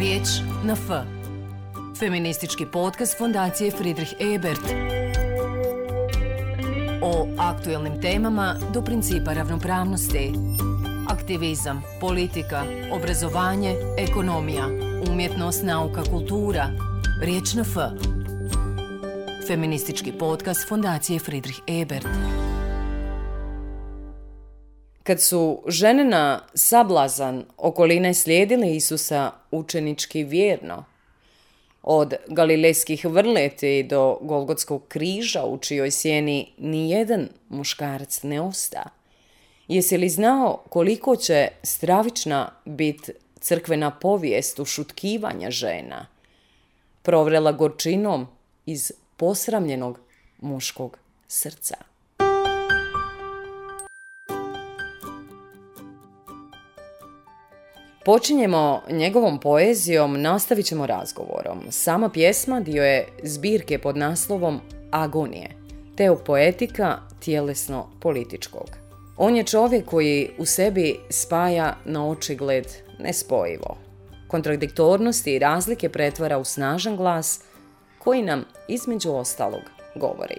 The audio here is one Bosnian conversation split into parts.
Riječ na F. Feministički podcast Fondacije Friedrich Ebert. O aktuelnim temama do principa ravnopravnosti. Aktivizam, politika, obrazovanje, ekonomija, umjetnost, nauka, kultura. Riječ na F. Feministički podcast Fondacije Friedrich Ebert. Kad su žene na sablazan okoline slijedile Isusa učenički vjerno, od galilejskih vrleti do Golgotskog križa u čijoj sjeni ni jedan muškarac ne osta, jesi li znao koliko će stravična bit crkvena povijest ušutkivanja žena, provrela gorčinom iz posramljenog muškog srca? Počinjemo njegovom poezijom, nastavit ćemo razgovorom. Sama pjesma dio je zbirke pod naslovom Agonije, teo poetika tjelesno-političkog. On je čovjek koji u sebi spaja na očigled nespojivo. Kontradiktornosti i razlike pretvara u snažan glas koji nam između ostalog govori.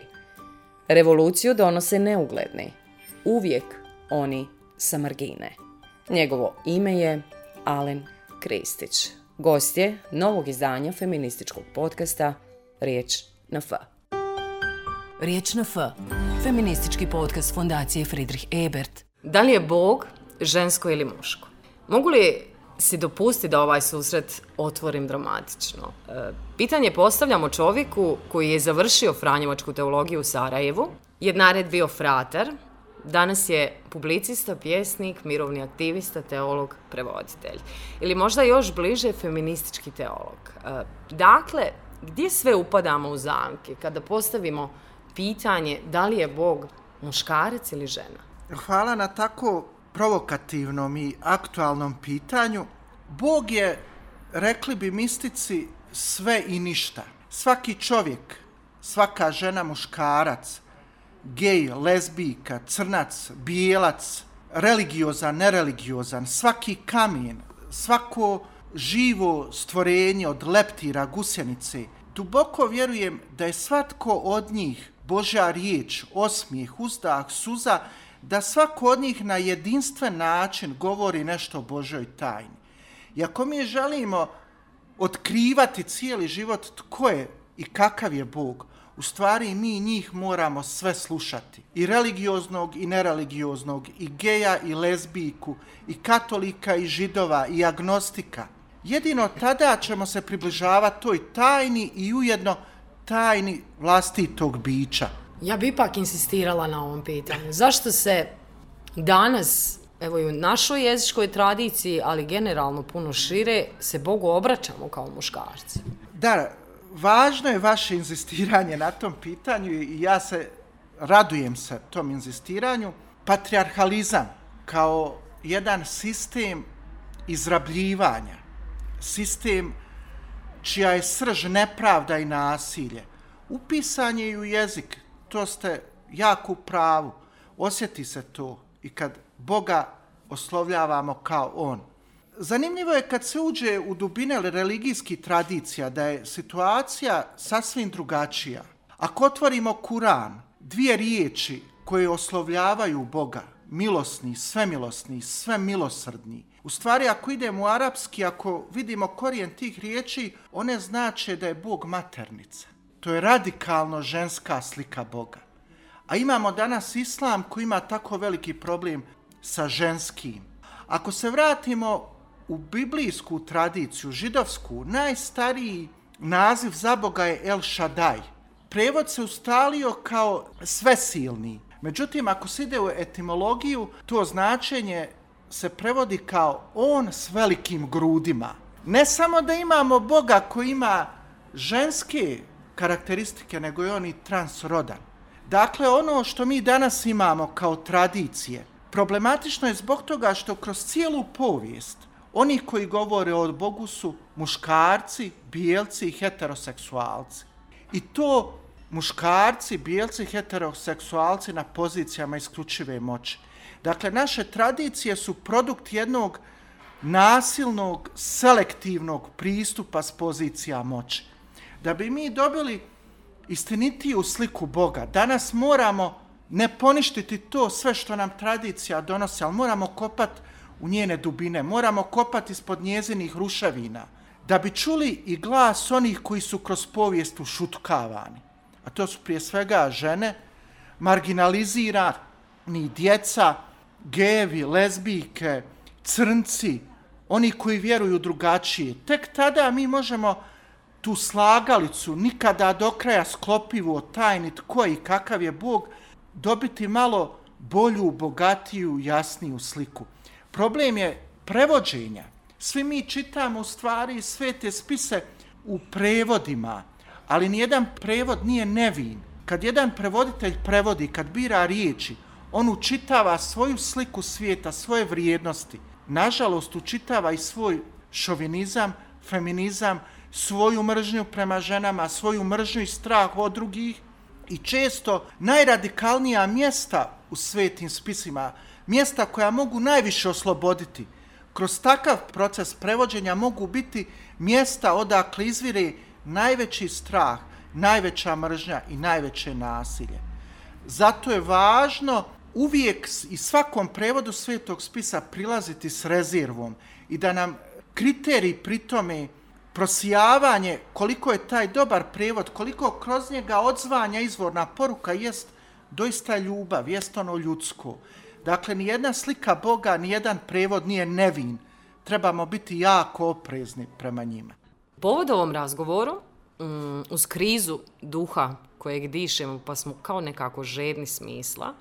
Revoluciju donose neugledni, uvijek oni sa margine. Njegovo ime je Alen Kristić. Gost je novog izdanja feminističkog podcasta Riječ na F. Riječ na F. Feministički podcast Fondacije Friedrich Ebert. Da li je Bog žensko ili muško? Mogu li si dopusti da ovaj susret otvorim dramatično? E, pitanje postavljamo čovjeku koji je završio Franjevačku teologiju u Sarajevu. Jednared bio frater, Danas je publicista, pjesnik, mirovni aktivista, teolog, prevoditelj. Ili možda još bliže feministički teolog. E, dakle, gdje sve upadamo u zamke kada postavimo pitanje da li je Bog muškarac ili žena? Hvala na tako provokativnom i aktualnom pitanju. Bog je, rekli bi mistici, sve i ništa. Svaki čovjek, svaka žena, muškarac, gej, lezbijka, crnac, bijelac, religiozan, nereligiozan, svaki kamen, svako živo stvorenje od leptira, gusjenice, duboko vjerujem da je svatko od njih Božja riječ, osmijeh, uzdah, suza, da svako od njih na jedinstven način govori nešto o Božoj tajni. I ako mi želimo otkrivati cijeli život tko je i kakav je Bog, u stvari mi njih moramo sve slušati. I religioznog i nereligioznog, i geja i lezbijku, i katolika i židova, i agnostika. Jedino tada ćemo se približavati toj tajni i ujedno tajni vlastitog bića. Ja bi ipak insistirala na ovom pitanju. Zašto se danas, evo i u našoj jezičkoj tradiciji, ali generalno puno šire, se Bogu obraćamo kao muškarci? Da, važno je vaše inzistiranje na tom pitanju i ja se radujem se tom inzistiranju. Patriarhalizam kao jedan sistem izrabljivanja, sistem čija je srž nepravda i nasilje, upisan je i u jezik, to ste jako pravu, osjeti se to i kad Boga oslovljavamo kao On. Zanimljivo je kad se uđe u dubine religijskih tradicija da je situacija sasvim drugačija. Ako otvorimo Kuran, dvije riječi koje oslovljavaju Boga, milosni, svemilosni, svemilosrdni, u stvari ako idemo u arapski, ako vidimo korijen tih riječi, one znače da je Bog maternica. To je radikalno ženska slika Boga. A imamo danas islam koji ima tako veliki problem sa ženskim. Ako se vratimo u biblijsku tradiciju, židovsku, najstariji naziv za Boga je El Shaddai. Prevod se ustalio kao svesilni. Međutim, ako se ide u etimologiju, to značenje se prevodi kao on s velikim grudima. Ne samo da imamo Boga koji ima ženske karakteristike, nego je on i transrodan. Dakle, ono što mi danas imamo kao tradicije, problematično je zbog toga što kroz cijelu povijest Oni koji govore o Bogu su muškarci, bijelci i heteroseksualci. I to muškarci, bijelci i heteroseksualci na pozicijama isključive moći. Dakle, naše tradicije su produkt jednog nasilnog, selektivnog pristupa s pozicija moći. Da bi mi dobili istinitiju sliku Boga, danas moramo ne poništiti to sve što nam tradicija donosi, ali moramo kopati u njene dubine, moramo kopati ispod njezinih ruševina, da bi čuli i glas onih koji su kroz povijest ušutkavani. A to su prije svega žene, marginalizirani djeca, gevi, lezbijke, crnci, oni koji vjeruju drugačije. Tek tada mi možemo tu slagalicu, nikada do kraja sklopivu o tajni tko i kakav je Bog, dobiti malo bolju, bogatiju, jasniju sliku. Problem je prevođenja. Svi mi čitamo u stvari sve te spise u prevodima, ali nijedan prevod nije nevin. Kad jedan prevoditelj prevodi, kad bira riječi, on učitava svoju sliku svijeta, svoje vrijednosti. Nažalost, učitava i svoj šovinizam, feminizam, svoju mržnju prema ženama, svoju mržnju i strah od drugih. I često najradikalnija mjesta u svetim spisima, mjesta koja mogu najviše osloboditi, kroz takav proces prevođenja mogu biti mjesta odakle izvire najveći strah, najveća mržnja i najveće nasilje. Zato je važno uvijek i svakom prevodu svetog spisa prilaziti s rezervom i da nam kriterij pri tome prosijavanje koliko je taj dobar prevod, koliko kroz njega odzvanja izvorna poruka jest doista ljubav, jest ono ljudsko. Dakle, ni jedna slika Boga, ni jedan prevod nije nevin. Trebamo biti jako oprezni prema njima. Povod ovom razgovoru, um, uz krizu duha kojeg dišemo, pa smo kao nekako žedni smisla,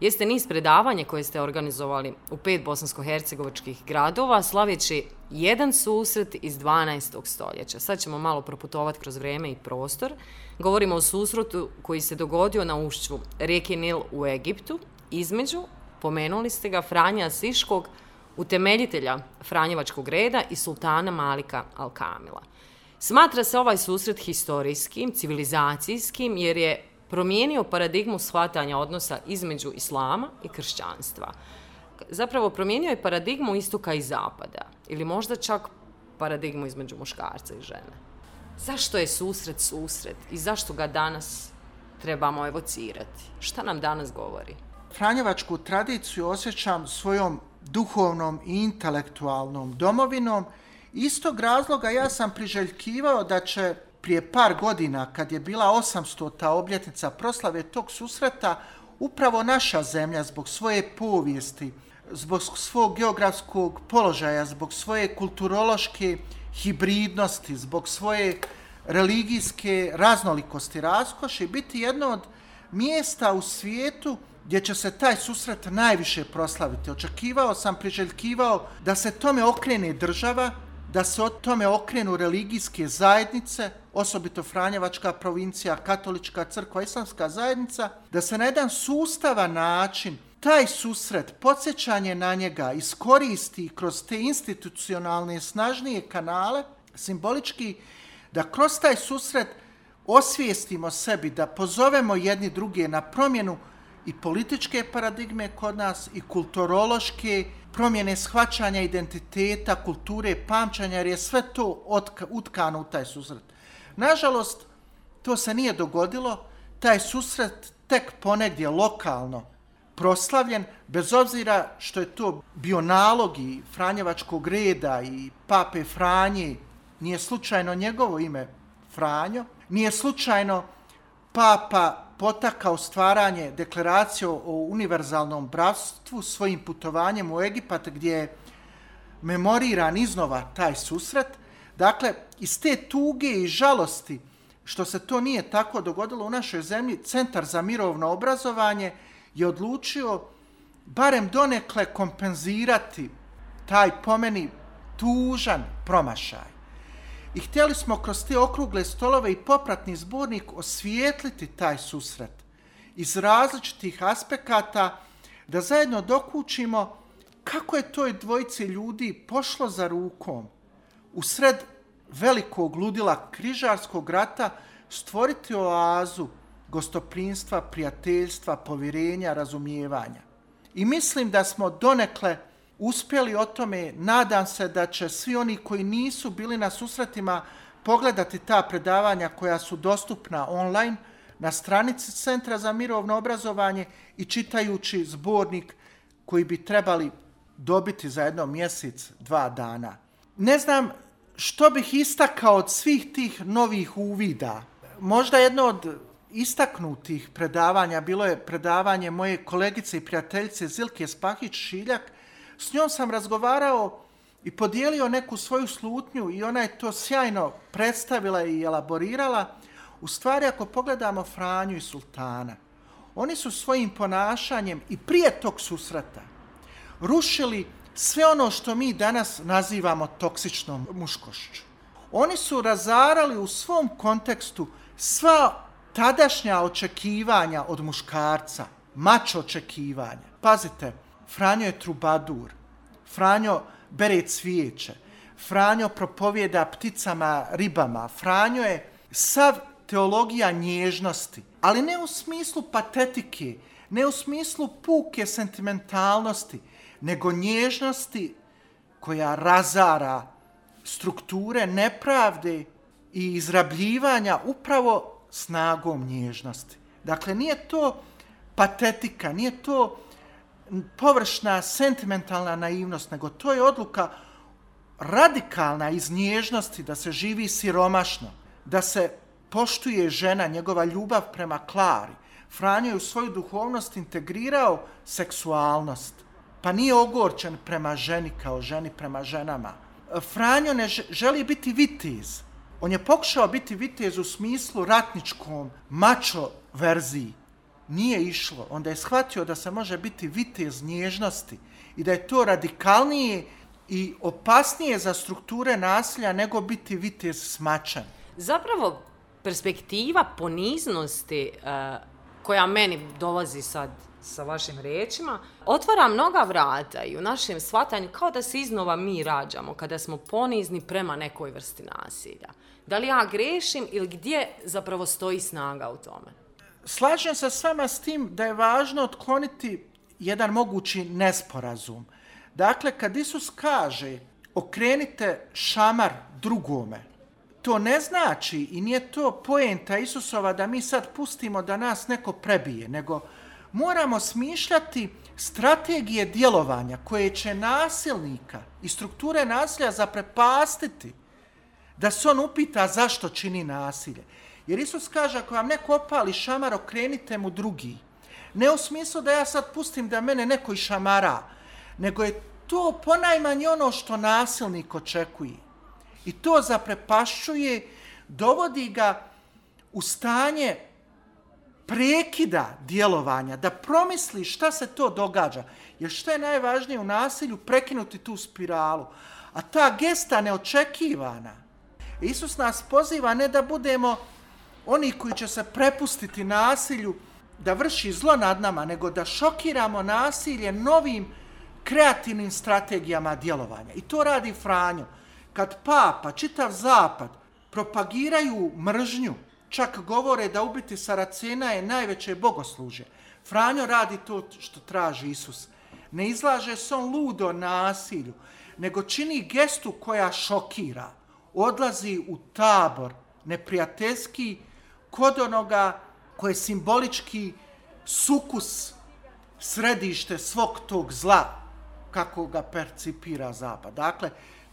jeste niz predavanje koje ste organizovali u pet bosansko-hercegovačkih gradova, slavjeći jedan susret iz 12. stoljeća. Sad ćemo malo proputovati kroz vreme i prostor. Govorimo o susretu koji se dogodio na ušću rijeke Nil u Egiptu, između, pomenuli ste ga, Franja Siškog, utemeljitelja Franjevačkog reda i sultana Malika Alkamila. Smatra se ovaj susret historijskim, civilizacijskim, jer je promijenio paradigmu shvatanja odnosa između islama i kršćanstva. Zapravo promijenio je paradigmu istoka i zapada, ili možda čak paradigmu između muškarca i žene. Zašto je susret susret i zašto ga danas trebamo evocirati? Šta nam danas govori? Franjevačku tradiciju osjećam svojom duhovnom i intelektualnom domovinom. Istog razloga ja sam priželjkivao da će prije par godina, kad je bila 800. ta obljetnica proslave tog susreta, upravo naša zemlja zbog svoje povijesti, zbog svog geografskog položaja, zbog svoje kulturološke hibridnosti, zbog svoje religijske raznolikosti, raskoši, biti jedno od mjesta u svijetu gdje će se taj susret najviše proslaviti. Očekivao sam, priželjkivao da se tome okrene država, da se o tome okrenu religijske zajednice, osobito Franjevačka provincija, Katolička crkva, Islamska zajednica, da se na jedan sustavan način taj susret, podsjećanje na njega iskoristi kroz te institucionalne snažnije kanale, simbolički, da kroz taj susret osvijestimo sebi, da pozovemo jedni druge na promjenu i političke paradigme kod nas i kulturološke promjene shvaćanja identiteta, kulture, pamćanja, jer je sve to utkano u taj susret. Nažalost, to se nije dogodilo, taj susret tek ponegdje lokalno proslavljen, bez obzira što je to bio nalog i Franjevačkog reda i pape Franje, nije slučajno njegovo ime Franjo, nije slučajno papa potakao stvaranje deklaracije o univerzalnom bratstvu svojim putovanjem u Egipat gdje je memoriran iznova taj susret. Dakle, iz te tuge i žalosti što se to nije tako dogodilo u našoj zemlji, Centar za mirovno obrazovanje je odlučio barem donekle kompenzirati taj pomeni tužan promašaj. I htjeli smo kroz te okrugle stolove i popratni zbornik osvijetliti taj susret iz različitih aspekata da zajedno dokučimo kako je toj dvojice ljudi pošlo za rukom u sred velikog ludila križarskog rata stvoriti oazu gostoprinstva, prijateljstva, povjerenja, razumijevanja. I mislim da smo donekle uspjeli o tome. Nadam se da će svi oni koji nisu bili na susretima pogledati ta predavanja koja su dostupna online na stranici Centra za mirovno obrazovanje i čitajući zbornik koji bi trebali dobiti za jedno mjesec, dva dana. Ne znam što bih istakao od svih tih novih uvida. Možda jedno od istaknutih predavanja bilo je predavanje moje kolegice i prijateljice Zilke Spahić-Šiljak. S njom sam razgovarao i podijelio neku svoju slutnju i ona je to sjajno predstavila i elaborirala. U stvari, ako pogledamo Franju i Sultana, oni su svojim ponašanjem i prije tog susreta rušili sve ono što mi danas nazivamo toksičnom muškošću. Oni su razarali u svom kontekstu sva tadašnja očekivanja od muškarca, mač očekivanja. Pazite, Franjo je trubadur, Franjo bere cvijeće, Franjo propovjeda pticama, ribama, Franjo je sav teologija nježnosti, ali ne u smislu patetike, ne u smislu puke sentimentalnosti, nego nježnosti koja razara strukture nepravde i izrabljivanja upravo snagom nježnosti. Dakle, nije to patetika, nije to površna, sentimentalna naivnost, nego to je odluka radikalna iz nježnosti da se živi siromašno, da se poštuje žena, njegova ljubav prema Klari. Franjo je u svoju duhovnost integrirao seksualnost, pa nije ogorčen prema ženi kao ženi prema ženama. Franjo ne želi biti vitiz. On je pokušao biti vitez u smislu ratničkom, mačo verziji. Nije išlo. Onda je shvatio da se može biti vitez nježnosti i da je to radikalnije i opasnije za strukture nasilja nego biti vitez smačan. Zapravo, perspektiva poniznosti uh, koja meni dolazi sad sa vašim rečima, otvara mnoga vrata i u našem shvatanju kao da se iznova mi rađamo kada smo ponizni prema nekoj vrsti nasilja. Da li ja grešim ili gdje zapravo stoji snaga u tome? Slažem se s vama s tim da je važno otkloniti jedan mogući nesporazum. Dakle, kad Isus kaže okrenite šamar drugome, to ne znači i nije to poenta Isusova da mi sad pustimo da nas neko prebije, nego moramo smišljati strategije djelovanja koje će nasilnika i strukture nasilja zaprepastiti da se on upita zašto čini nasilje. Jer Isus kaže, ako vam neko opali šamar, okrenite mu drugi. Ne u smislu da ja sad pustim da mene neko šamara, nego je to ponajmanje ono što nasilnik očekuje. I to zaprepašćuje, dovodi ga u stanje prekida djelovanja, da promisli šta se to događa. Jer što je najvažnije u nasilju? Prekinuti tu spiralu. A ta gesta neočekivana. Isus nas poziva ne da budemo oni koji će se prepustiti nasilju, da vrši zlo nad nama, nego da šokiramo nasilje novim kreativnim strategijama djelovanja. I to radi Franjo. Kad papa, čitav zapad, propagiraju mržnju, čak govore da ubiti Saracena je najveće bogosluže. Franjo radi to što traži Isus. Ne izlaže se on ludo nasilju, nego čini gestu koja šokira. Odlazi u tabor neprijateljski kod onoga koje je simbolički sukus središte svog tog zla kako ga percipira zapad. Dakle,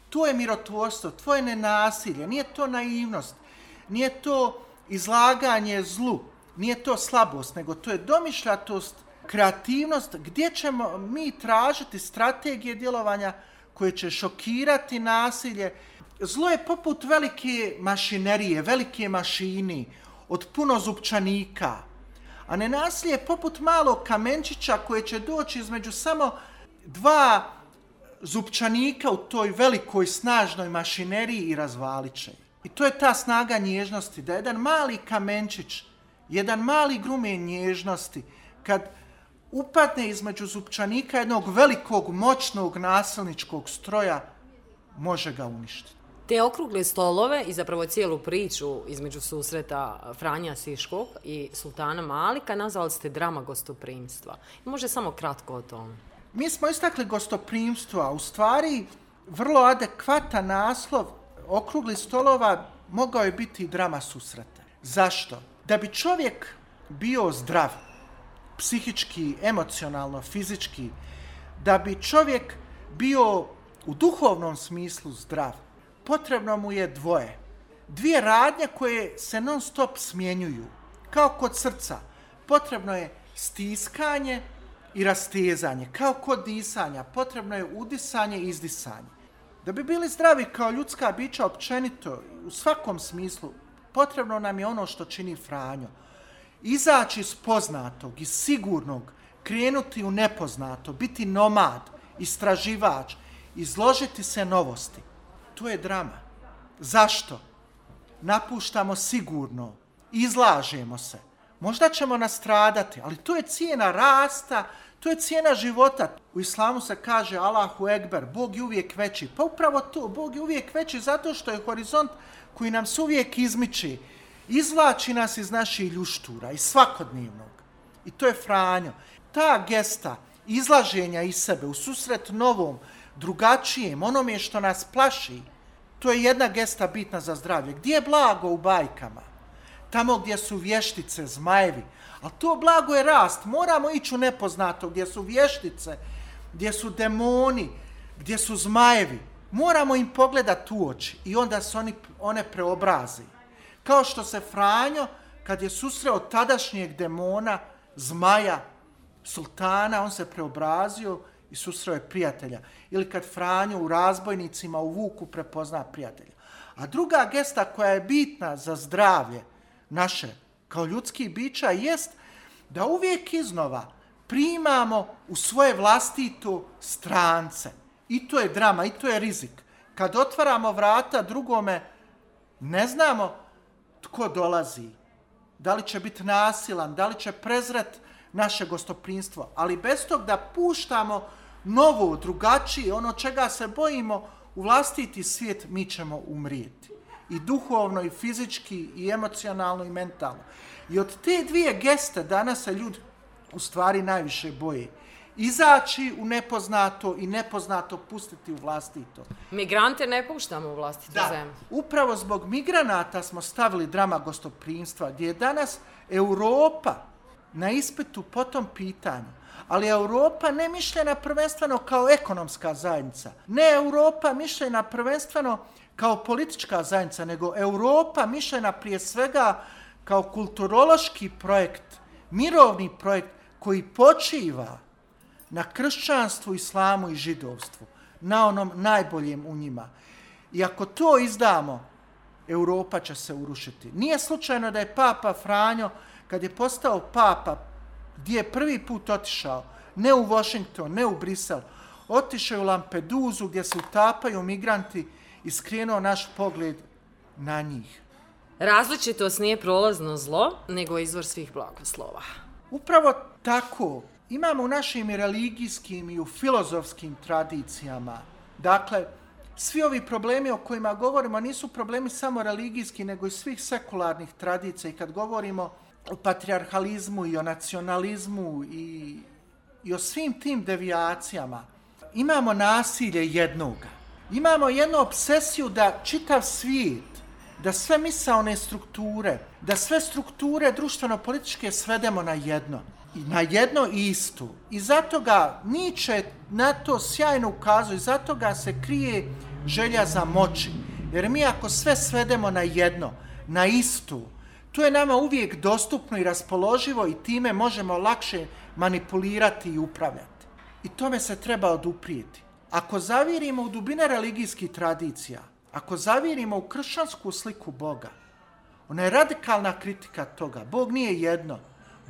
to je mirotvorstvo, tvoje nenasilje, nije to naivnost, nije to izlaganje zlu, nije to slabost, nego to je domišljatost, kreativnost, gdje ćemo mi tražiti strategije djelovanja koje će šokirati nasilje. Zlo je poput velike mašinerije, velike mašini, od puno zupčanika, a nenasilje je poput malog kamenčića koje će doći između samo dva zupčanika u toj velikoj snažnoj mašineriji i razvaliće. I to je ta snaga nježnosti, da jedan mali kamenčić, jedan mali grumen nježnosti, kad upadne između zupčanika jednog velikog, moćnog nasilničkog stroja, može ga uništiti. Te okrugle stolove i zapravo cijelu priču između susreta Franja Siškog i Sultana Malika nazvali ste drama gostoprimstva. Može samo kratko o tome. Mi smo istakli gostoprimstvo, a u stvari vrlo adekvatan naslov okrugli stolova mogao je biti drama susreta. Zašto? Da bi čovjek bio zdrav, psihički, emocionalno, fizički, da bi čovjek bio u duhovnom smislu zdrav, potrebno mu je dvoje. Dvije radnje koje se non stop smjenjuju, kao kod srca. Potrebno je stiskanje i rastezanje, kao kod disanja. Potrebno je udisanje i izdisanje. Da bi bili zdravi kao ljudska bića općenito, u svakom smislu, potrebno nam je ono što čini Franjo. Izaći iz poznatog, iz sigurnog, krenuti u nepoznato, biti nomad, istraživač, izložiti se novosti. To je drama. Zašto? Napuštamo sigurno, izlažemo se. Možda ćemo nastradati, ali to je cijena rasta, to je cijena života. U islamu se kaže Allahu Ekber, Bog je uvijek veći. Pa upravo to, Bog je uvijek veći zato što je horizont koji nam se uvijek izmiči. Izvlači nas iz naših ljuštura, iz svakodnevnog. I to je Franjo. Ta gesta izlaženja iz sebe u susret novom, drugačijem, onome što nas plaši, to je jedna gesta bitna za zdravlje. Gdje je blago u bajkama? Tamo gdje su vještice, zmajevi. A to blago je rast. Moramo ići u nepoznato gdje su vještice, gdje su demoni, gdje su zmajevi. Moramo im pogledati u oči i onda se oni, one preobrazi. Kao što se Franjo, kad je susreo tadašnjeg demona, zmaja, sultana, on se preobrazio i susreo je prijatelja. Ili kad Franjo u razbojnicima u Vuku prepozna prijatelja. A druga gesta koja je bitna za zdravlje naše kao ljudski bića jest da uvijek iznova primamo u svoje vlastito strance. I to je drama, i to je rizik. Kad otvaramo vrata drugome, ne znamo tko dolazi. Da li će biti nasilan, da li će prezret naše gostoprinstvo. Ali bez tog da puštamo novo, drugačije, ono čega se bojimo, u vlastiti svijet mi ćemo umrijeti. I duhovno, i fizički, i emocionalno, i mentalno. I od te dvije geste danas se ljudi u stvari najviše boje. Izaći u nepoznato i nepoznato pustiti u vlastito. Migrante ne puštamo u vlastito da, zemlju. Upravo zbog migranata smo stavili drama gostoprinstva, gdje je danas Europa na ispitu po tom pitanju. Ali Europa ne mišljena prvenstveno kao ekonomska zajednica. Ne Europa mišljena prvenstveno kao politička zajednica, nego Europa mišljena prije svega kao kulturološki projekt, mirovni projekt koji počiva na kršćanstvu, islamu i židovstvu, na onom najboljem u njima. I ako to izdamo, Europa će se urušiti. Nije slučajno da je Papa Franjo, kad je postao Papa, gdje je prvi put otišao, ne u Washington, ne u Brisel, otišao u Lampeduzu gdje se utapaju migranti i skrenuo naš pogled na njih. Različitost nije prolazno zlo, nego izvor svih blagoslova. Upravo tako imamo u našim religijskim i u filozofskim tradicijama. Dakle, svi ovi problemi o kojima govorimo nisu problemi samo religijski, nego i svih sekularnih tradicija. I kad govorimo o patriarhalizmu i o nacionalizmu i, i o svim tim devijacijama, imamo nasilje jednoga. Imamo jednu obsesiju da čitav svijet da sve misaone strukture, da sve strukture društveno-političke svedemo na jedno. I na jedno istu. I zato ga Nietzsche na to sjajno ukazuje, zato ga se krije želja za moći. Jer mi ako sve svedemo na jedno, na istu, to je nama uvijek dostupno i raspoloživo i time možemo lakše manipulirati i upravljati. I tome se treba oduprijeti. Ako zavirimo u dubine religijskih tradicija, ako zavirimo u kršćansku sliku Boga, ona je radikalna kritika toga. Bog nije jedno,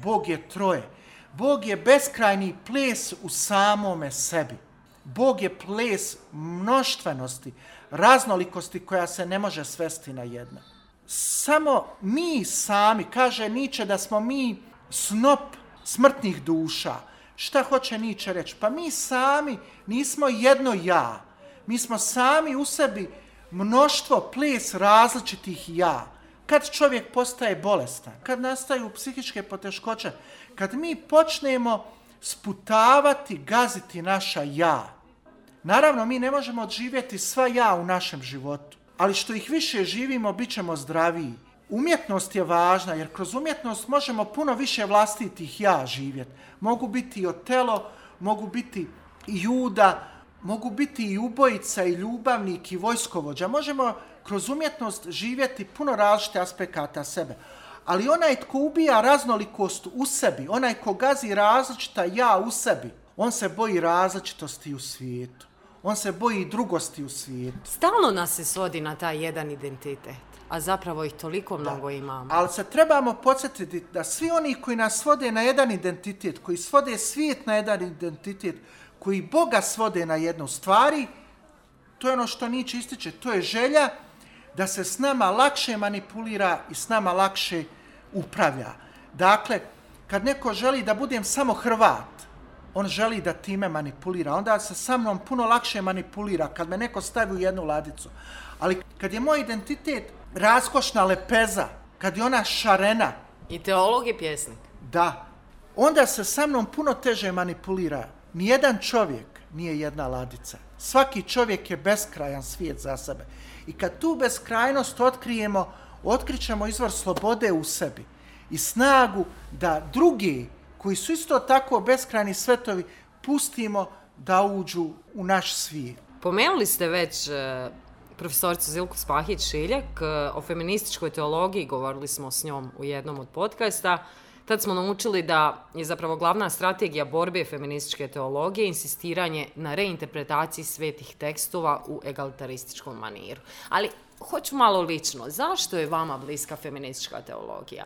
Bog je troje. Bog je beskrajni ples u samome sebi. Bog je ples mnoštvenosti, raznolikosti koja se ne može svesti na jedno. Samo mi sami, kaže Niče da smo mi snop smrtnih duša. Šta hoće Niče reći? Pa mi sami nismo jedno ja. Mi smo sami u sebi mnoštvo ples različitih ja. Kad čovjek postaje bolestan, kad nastaju psihičke poteškoće, kad mi počnemo sputavati, gaziti naša ja. Naravno, mi ne možemo odživjeti sva ja u našem životu, ali što ih više živimo, bit ćemo zdraviji. Umjetnost je važna, jer kroz umjetnost možemo puno više vlastitih ja živjeti. Mogu biti i otelo, mogu biti i juda, mogu biti i ubojica, i ljubavnik, i vojskovođa. Možemo kroz umjetnost živjeti puno različite aspekata sebe. Ali onaj tko ubija raznolikost u sebi, onaj ko gazi različita ja u sebi, on se boji različitosti u svijetu. On se boji drugosti u svijetu. Stalno nas se svodi na taj jedan identitet, a zapravo ih toliko mnogo da. imamo. Ali se trebamo podsjetiti da svi oni koji nas svode na jedan identitet, koji svode svijet na jedan identitet, koji Boga svode na jednu stvari, to je ono što Niče ističe, to je želja da se s nama lakše manipulira i s nama lakše upravlja. Dakle, kad neko želi da budem samo Hrvat, on želi da time manipulira. Onda se sa mnom puno lakše manipulira kad me neko stavi u jednu ladicu. Ali kad je moj identitet raskošna lepeza, kad je ona šarena... I teolog je pjesnik. Da. Onda se sa mnom puno teže manipulira. Nijedan čovjek nije jedna ladica. Svaki čovjek je beskrajan svijet za sebe. I kad tu beskrajnost otkrijemo, otkrićemo izvor slobode u sebi i snagu da drugi koji su isto tako beskrajni svetovi pustimo da uđu u naš svijet. Pomenuli ste već e, profesoricu Zilku Spahić-Šiljak e, o feminističkoj teologiji, govorili smo s njom u jednom od podcasta. Tad smo naučili da je zapravo glavna strategija borbe feminističke teologije insistiranje na reinterpretaciji svetih tekstova u egalitarističkom maniru. Ali hoću malo lično, zašto je vama bliska feministička teologija?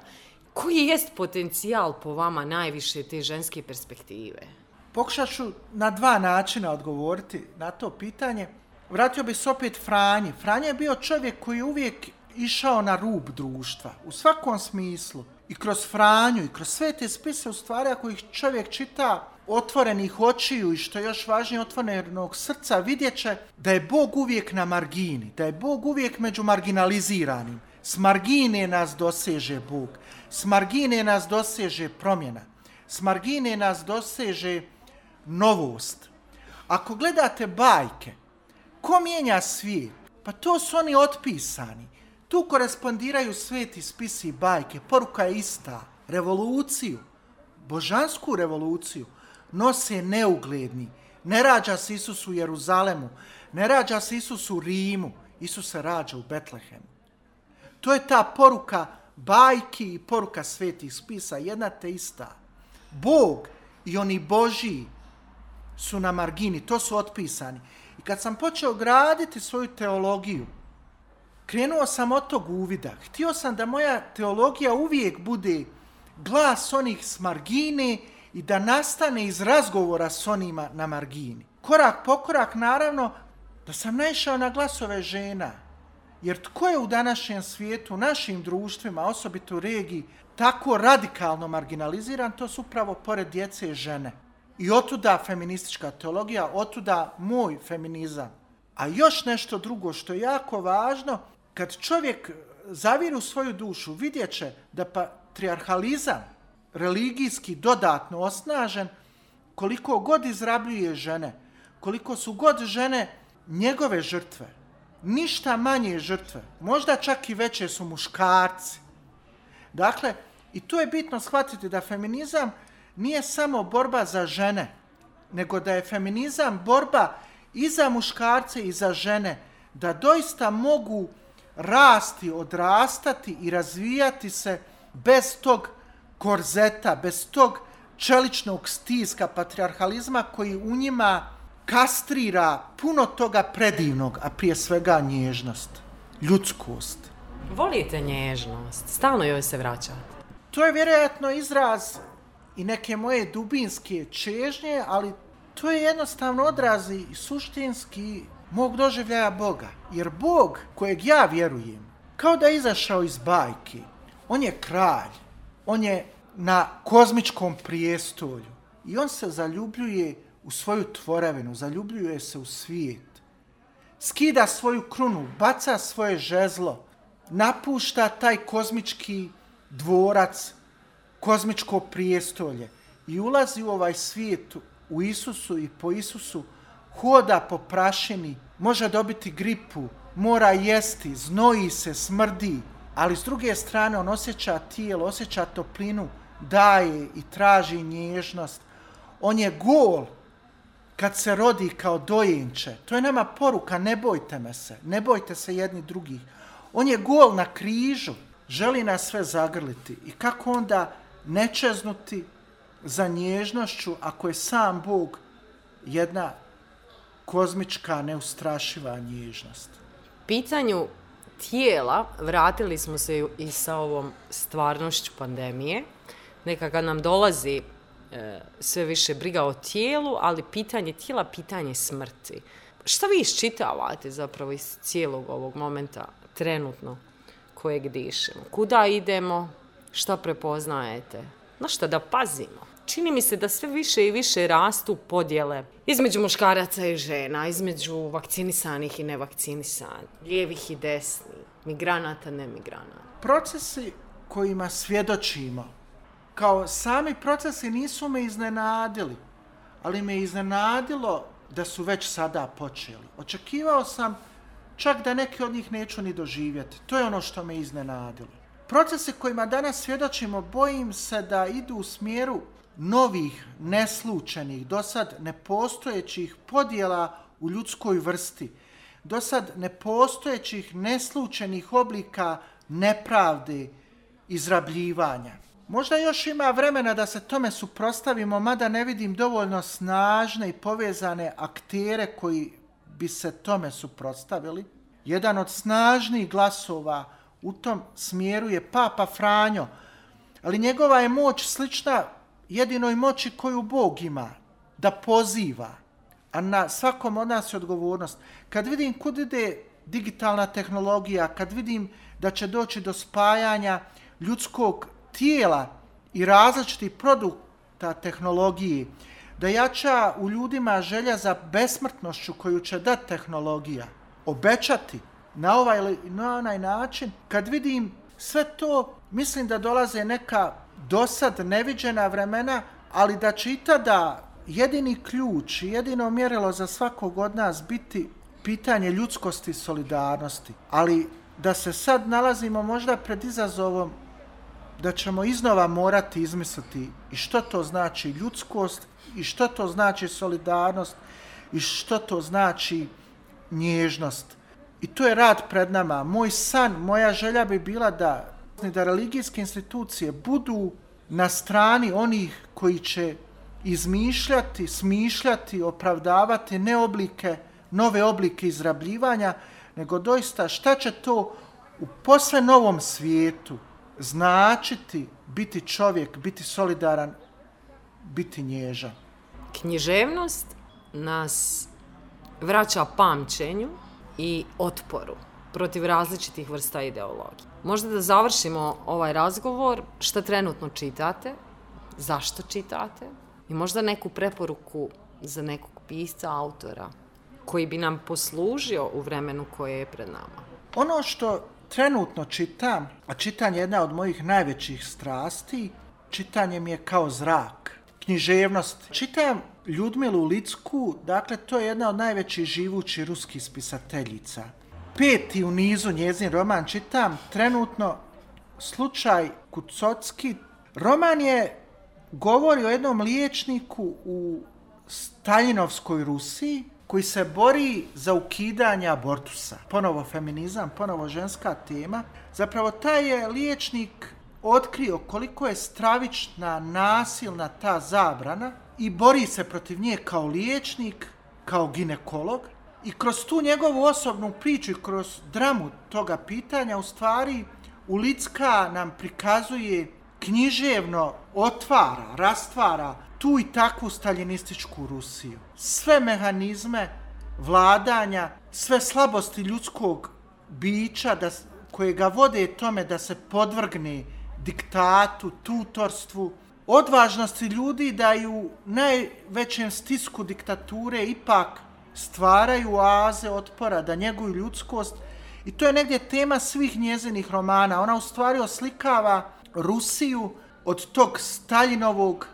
Koji jest potencijal po vama najviše te ženske perspektive? Pokušat ću na dva načina odgovoriti na to pitanje. Vratio bi se opet Franji. Franja je bio čovjek koji uvijek išao na rub društva, u svakom smislu. I kroz Franju, i kroz sve te spise u stvari, ako ih čovjek čita otvorenih očiju i što je još važnije otvorenog srca, vidjet će da je Bog uvijek na margini, da je Bog uvijek među marginaliziranim. S margine nas doseže Bog, s margine nas doseže promjena, s margine nas doseže novost. Ako gledate bajke, ko mijenja svijet? Pa to su oni otpisani. Tu korespondiraju sveti spisi i bajke. Poruka je ista. Revoluciju, božansku revoluciju, nose neugledni. Ne rađa se Isus u Jeruzalemu, ne rađa se Isus u Rimu, Isus se rađa u Betlehemu. To je ta poruka bajki i poruka svetih spisa, jedna te ista. Bog i oni Boži su na margini, to su otpisani. I kad sam počeo graditi svoju teologiju, krenuo sam od tog uvida. Htio sam da moja teologija uvijek bude glas onih s margine i da nastane iz razgovora s onima na margini. Korak po korak, naravno, da sam naišao na glasove žena. Jer tko je u današnjem svijetu, našim društvima, osobito u regiji, tako radikalno marginaliziran, to su upravo pored djece i žene. I otuda feministička teologija, otuda moj feminizam. A još nešto drugo što je jako važno, kad čovjek zaviri u svoju dušu, vidjet će da patriarhalizam religijski dodatno osnažen, koliko god izrabljuje žene, koliko su god žene njegove žrtve, ništa manje žrtve, možda čak i veće su muškarci. Dakle, i tu je bitno shvatiti da feminizam nije samo borba za žene, nego da je feminizam borba i za muškarce i za žene, da doista mogu rasti, odrastati i razvijati se bez tog korzeta, bez tog čeličnog stiska patriarhalizma koji u njima kastrira puno toga predivnog, a prije svega nježnost, ljudskost. Volite nježnost, stalno joj se vraćate. To je vjerojatno izraz i neke moje dubinske čežnje, ali to je jednostavno odrazi suštinski mog doživljaja Boga. Jer Bog kojeg ja vjerujem, kao da je izašao iz bajke, on je kralj, on je na kozmičkom prijestolju i on se zaljubljuje u svoju tvorevinu, zaljubljuje se u svijet. Skida svoju krunu, baca svoje žezlo, napušta taj kozmički dvorac, kozmičko prijestolje i ulazi u ovaj svijet u Isusu i po Isusu, hoda po prašini, može dobiti gripu, mora jesti, znoji se, smrdi, ali s druge strane on osjeća tijelo, osjeća toplinu, daje i traži nježnost. On je gol kad se rodi kao dojenče. To je nama poruka, ne bojte me se, ne bojte se jedni drugih. On je gol na križu, želi nas sve zagrliti. I kako onda nečeznuti za nježnošću ako je sam Bog jedna kozmička, neustrašiva nježnost? Pitanju tijela vratili smo se i sa ovom stvarnošću pandemije. Nekaka nam dolazi E, sve više briga o tijelu, ali pitanje tijela, pitanje smrti. Šta vi iščitavate zapravo iz cijelog ovog momenta trenutno kojeg dišemo? Kuda idemo? Šta prepoznajete? Na šta da pazimo? Čini mi se da sve više i više rastu podjele između muškaraca i žena, između vakcinisanih i nevakcinisanih, lijevih i desnih, migranata, nemigranata. Procesi kojima svjedočimo, kao sami procesi nisu me iznenadili, ali me iznenadilo da su već sada počeli. Očekivao sam čak da neki od njih neću ni doživjeti. To je ono što me iznenadilo. Procesi kojima danas svjedočimo, bojim se da idu u smjeru novih, neslučenih, do sad nepostojećih podjela u ljudskoj vrsti, do sad nepostojećih, neslučenih oblika nepravde, izrabljivanja. Možda još ima vremena da se tome suprostavimo, mada ne vidim dovoljno snažne i povezane aktere koji bi se tome suprostavili. Jedan od snažnih glasova u tom smjeru je Papa Franjo, ali njegova je moć slična jedinoj moći koju Bog ima, da poziva, a na svakom od nas je odgovornost. Kad vidim kud ide digitalna tehnologija, kad vidim da će doći do spajanja ljudskog tijela i različiti produkta tehnologije, da jača u ljudima želja za besmrtnošću koju će dati tehnologija, obećati na ovaj ili na onaj način, kad vidim sve to, mislim da dolaze neka dosad neviđena vremena, ali da će i tada jedini ključ, jedino mjerilo za svakog od nas biti pitanje ljudskosti i solidarnosti. Ali da se sad nalazimo možda pred izazovom da ćemo iznova morati izmisliti i što to znači ljudskost i što to znači solidarnost i što to znači nježnost. I to je rad pred nama. Moj san, moja želja bi bila da da religijske institucije budu na strani onih koji će izmišljati, smišljati, opravdavati ne oblike, nove oblike izrabljivanja, nego doista šta će to u posle novom svijetu značiti biti čovjek, biti solidaran, biti nježan. Književnost nas vraća pamćenju i otporu protiv različitih vrsta ideologije. Možda da završimo ovaj razgovor, šta trenutno čitate, zašto čitate i možda neku preporuku za nekog pisca, autora, koji bi nam poslužio u vremenu koje je pred nama. Ono što trenutno čitam, a čitanje je jedna od mojih najvećih strasti, čitanje mi je kao zrak, književnost. Čitam Ljudmilu Licku, dakle to je jedna od najvećih živućih ruskih spisateljica peti u nizu njezin roman čitam, trenutno slučaj Kucocki. Roman je govori o jednom liječniku u Staljinovskoj Rusiji koji se bori za ukidanje abortusa. Ponovo feminizam, ponovo ženska tema. Zapravo taj je liječnik otkrio koliko je stravična, nasilna ta zabrana i bori se protiv nje kao liječnik, kao ginekolog. I kroz tu njegovu osobnu priču i kroz dramu toga pitanja, u stvari, Ulicka nam prikazuje književno, otvara, rastvara tu i takvu staljinističku Rusiju. Sve mehanizme vladanja, sve slabosti ljudskog bića da, koje ga vode tome da se podvrgne diktatu, tutorstvu, odvažnosti ljudi da ju u najvećem stisku diktature ipak stvaraju oaze otpora, da njeguju ljudskost. I to je negdje tema svih njezinih romana. Ona u stvari oslikava Rusiju od tog Staljinovog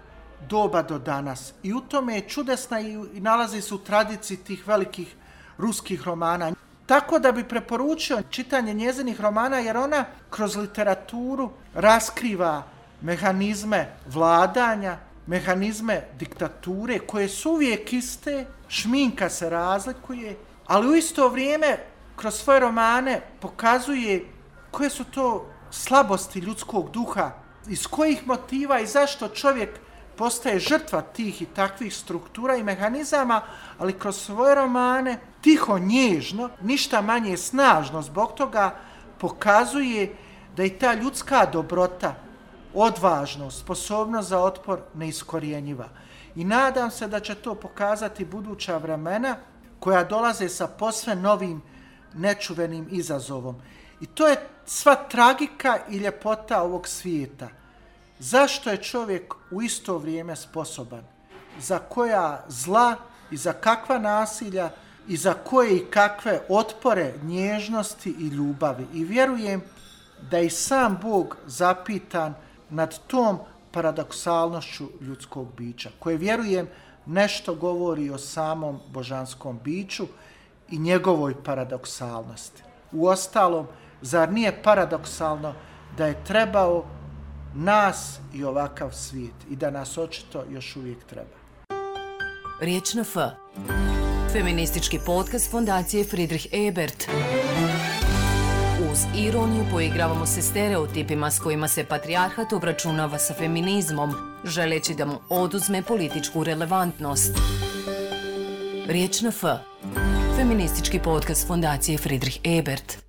doba do danas. I u tome je čudesna i, i nalazi se u tradiciji tih velikih ruskih romana. Tako da bi preporučio čitanje njezinih romana jer ona kroz literaturu raskriva mehanizme vladanja, mehanizme diktature koje su uvijek iste, šminka se razlikuje, ali u isto vrijeme kroz svoje romane pokazuje koje su to slabosti ljudskog duha, iz kojih motiva i zašto čovjek postaje žrtva tih i takvih struktura i mehanizama, ali kroz svoje romane tiho, nježno, ništa manje snažno zbog toga pokazuje da i ta ljudska dobrota, odvažnost, sposobnost za otpor neiskorjenjiva. I nadam se da će to pokazati buduća vremena koja dolaze sa posve novim nečuvenim izazovom. I to je sva tragika i ljepota ovog svijeta. Zašto je čovjek u isto vrijeme sposoban? Za koja zla i za kakva nasilja i za koje i kakve otpore nježnosti i ljubavi. I vjerujem da i sam Bog zapitan nad tom paradoksalnošću ljudskog bića, koje vjerujem nešto govori o samom božanskom biću i njegovoj paradoksalnosti. U ostalom, zar nije paradoksalno da je trebao nas i ovakav svijet i da nas očito još uvijek treba. Riječ na F. Feministički podcast fondacije Friedrich Ebert. Uz ironiju poigravamo se stereotipima s kojima se patrijarhat obračunava sa feminizmom, želeći da mu oduzme političku relevantnost. Riječ na F. Feministički podcast fondacije Friedrich Ebert.